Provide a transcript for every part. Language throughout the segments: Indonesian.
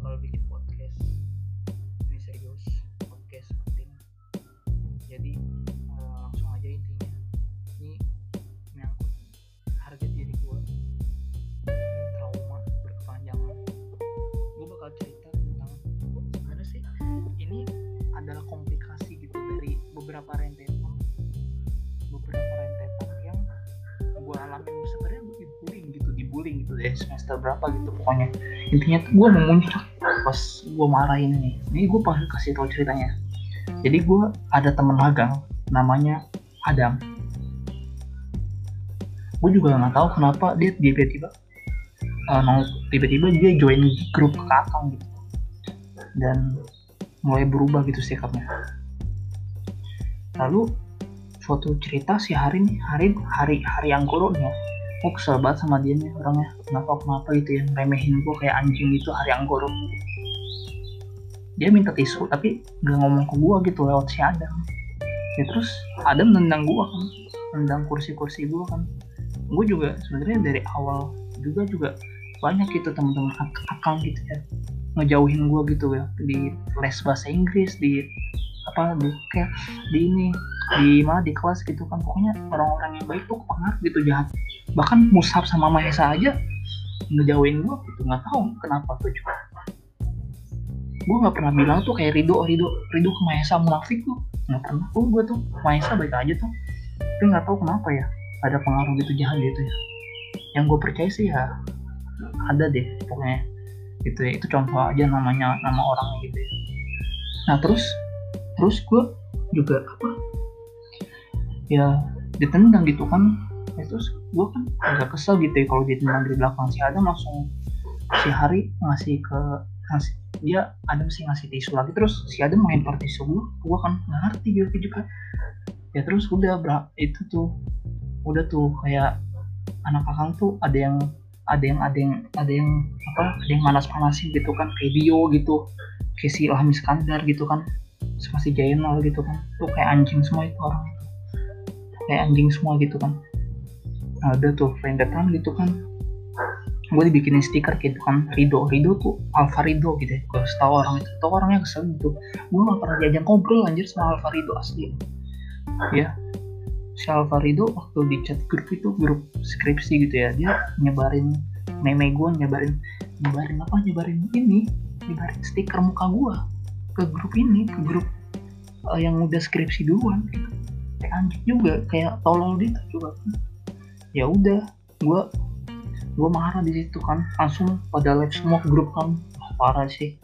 bakal bikin podcast. Ini serius podcast penting. Jadi eh, langsung aja intinya. Ini menyangkut harga diri gue trauma berkepanjangan. Gue bakal cerita tentang sebenarnya sih ini adalah komplikasi gitu dari beberapa rentetan. Beberapa rentetan yang gue alamin. Sebenarnya gue dibullying gitu dibullying gitu deh semester berapa gitu pokoknya. Intinya tuh gue memuncak pas gue marahin nih. Ini gue pengen kasih tau ceritanya. Jadi gue ada temen magang namanya Adam. Gue juga nggak tahu kenapa dia tiba-tiba uh, tiba-tiba dia join grup kakang gitu. Dan mulai berubah gitu sikapnya. Lalu suatu cerita si hari nih hari hari hari yang nih gue kesel banget sama dia nih orangnya. Kenapa kenapa gitu ya remehin gue kayak anjing gitu hari anggoro dia minta tisu tapi nggak ngomong ke gue gitu lewat si Adam. Ya terus Adam nendang gue kan nendang kursi-kursi gue kan. Gue juga sebenarnya dari awal juga juga banyak gitu teman-teman ak- akang gitu ya ngejauhin gue gitu ya di les bahasa Inggris di apa di kayak di ini di mana di kelas gitu kan. Pokoknya orang-orang yang baik tuh kepengaruh gitu jahat. Bahkan Musab sama Mahesa aja ngejauhin gue gitu nggak tahu kenapa tuh juga gue nggak pernah bilang tuh kayak Rido Rido Rido ke Mahesa munafik tuh. Nggak pernah. Tuh gue tuh Mahesa baik aja tuh. Tapi nggak tahu kenapa ya ada pengaruh gitu jahat gitu ya. Yang gue percaya sih ya ada deh pokoknya. Gitu ya itu contoh aja namanya nama orangnya gitu ya. Nah terus terus gue juga apa? Ya ditendang gitu kan. Ya, terus gue kan agak kesel gitu ya kalau ditendang dari belakang si Adam langsung si Hari ngasih ke ngasih dia Adam sih ngasih tisu lagi. Terus si Adam main tisu. Gue gue kan ngerti gitu juga. Ya terus udah bra. Itu tuh udah tuh kayak anak kakang tuh ada yang ada yang ada yang ada yang apa ada yang manas-manasin gitu kan. Kayak Dio gitu. Kayak si Ilham Iskandar gitu kan. Sama si Jainal gitu kan. Tuh kayak anjing semua itu orang kayak anjing semua gitu kan. Nah, udah tuh rendetan gitu kan gue dibikinin stiker gitu kan Rido. Rido tuh Alfa Rido gitu ya. Gue tahu orang itu. Tau orangnya kesel gitu. Gue gak pernah diajak ngobrol anjir sama Alfa Rido asli. Ya. Si Alfa Rido waktu di chat grup itu grup skripsi gitu ya dia nyebarin meme gue nyebarin nyebarin apa? Nyebarin ini nyebarin stiker muka gue ke grup ini ke grup uh, yang udah skripsi duluan gitu. Kayak anjing juga kayak tolol gitu juga ya udah gue gue marah di situ kan. Langsung pada live semua grup kan. Wah, parah sih.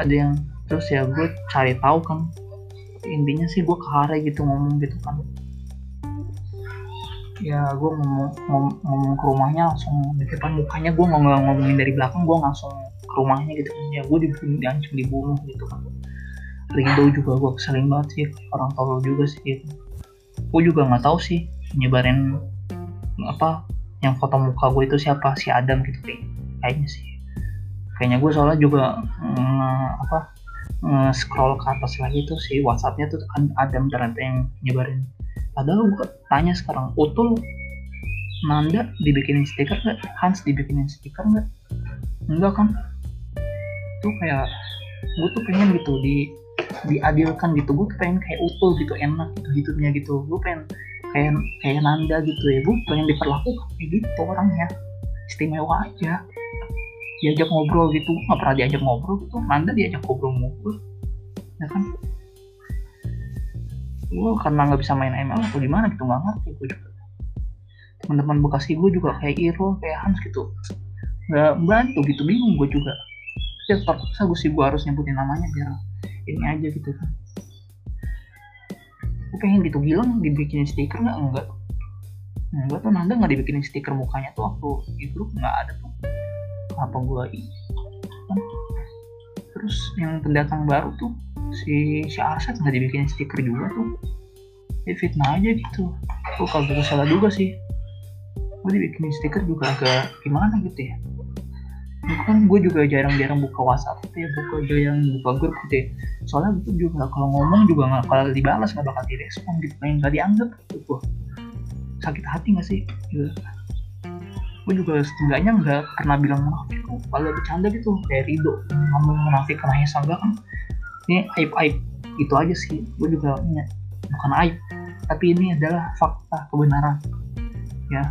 Ada yang terus ya gue cari tahu kan. Intinya sih gue ke Hare gitu ngomong gitu kan. Ya gue ngomong, ngomong, ngomong ke rumahnya langsung. Di depan mukanya gue nggak nggak ngomongin dari belakang gue langsung ke rumahnya gitu kan. Ya gue dibunuh diancam dibunuh gitu kan. Rido juga gue keselin banget sih. Orang tolol juga sih gitu. Gue juga nggak tahu sih nyebarin apa yang foto muka gue itu siapa? Si Adam gitu kayak kayaknya sih. Kayaknya gue soalnya juga mm, apa scroll ke atas lagi tuh si WhatsAppnya tuh Adam ternyata yang nyebarin. Padahal gue tanya sekarang Utul Nanda dibikinin stiker nggak? Hans dibikinin stiker nggak? Enggak kan tuh kayak gue tuh pengen gitu di diadilkan gitu. Gue pengen kayak Utul gitu enak gitu hidupnya gitu. Gue pengen kayak kayak Nanda gitu ya. Gue pengen diperlakukan kayak gitu orangnya. Istimewa aja. Diajak ngobrol gitu. Nggak pernah diajak ngobrol gitu. Nanda diajak ngobrol ngobrol ya kan? Gue karena nggak bisa main ML atau gimana gitu nggak ngerti gue juga. Teman-teman bekasi gue juga kayak Iro kayak Hans gitu. Nggak bantu gitu. Bingung gue juga. Ya terpaksa gue sih gue harus nyebutin namanya biar ini aja gitu kan gue pengen gitu bilang dibikinin stiker nggak? Enggak. Enggak tuh Nanda nggak dibikinin stiker mukanya tuh waktu di grup nggak ada tuh. Apa gue kan terus yang pendatang baru tuh si si Arsat nggak dibikin stiker juga tuh. Ya fitnah aja gitu. Tuh kalau gue salah juga sih. Gue dibikin stiker juga agak gimana gitu ya kan gue juga jarang-jarang buka WhatsApp gitu ya buka jarang buka grup gitu ya. Soalnya gue juga kalau ngomong juga nggak kalau dibalas nggak bakal direspon gitu kayak nggak dianggap gitu. Gue sakit hati nggak sih? Gitu. gue juga setidaknya nggak pernah bilang munafik kok kalau bercanda gitu kayak Rido ngomong munafik karena ya enggak kan? Ini aib aib itu aja sih gue juga ya, bukan aib tapi ini adalah fakta kebenaran. Ya.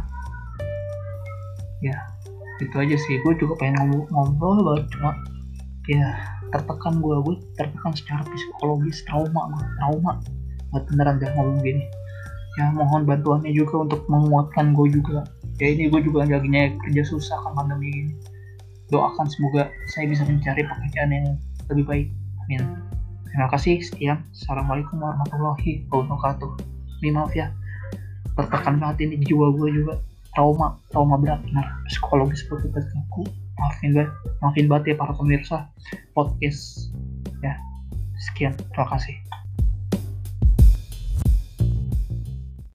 Ya itu aja sih gue juga pengen ngobrol banget cuma ya tertekan gue gue tertekan secara psikologis trauma gue trauma. Buat beneran gak ngomong gini. Ya mohon bantuannya juga untuk menguatkan gue juga. Ya ini gue juga lagi kerja susah kan pandemi ini. Doakan semoga saya bisa mencari pekerjaan yang lebih baik. Amin. Terima kasih sekian. Assalamualaikum warahmatullahi wabarakatuh. Ini maaf ya. Tertekan banget ini jiwa gue juga trauma trauma berat. Nah psikologis seperti aku maafin banget maafin banget ya para pemirsa podcast. Ya sekian. Terima kasih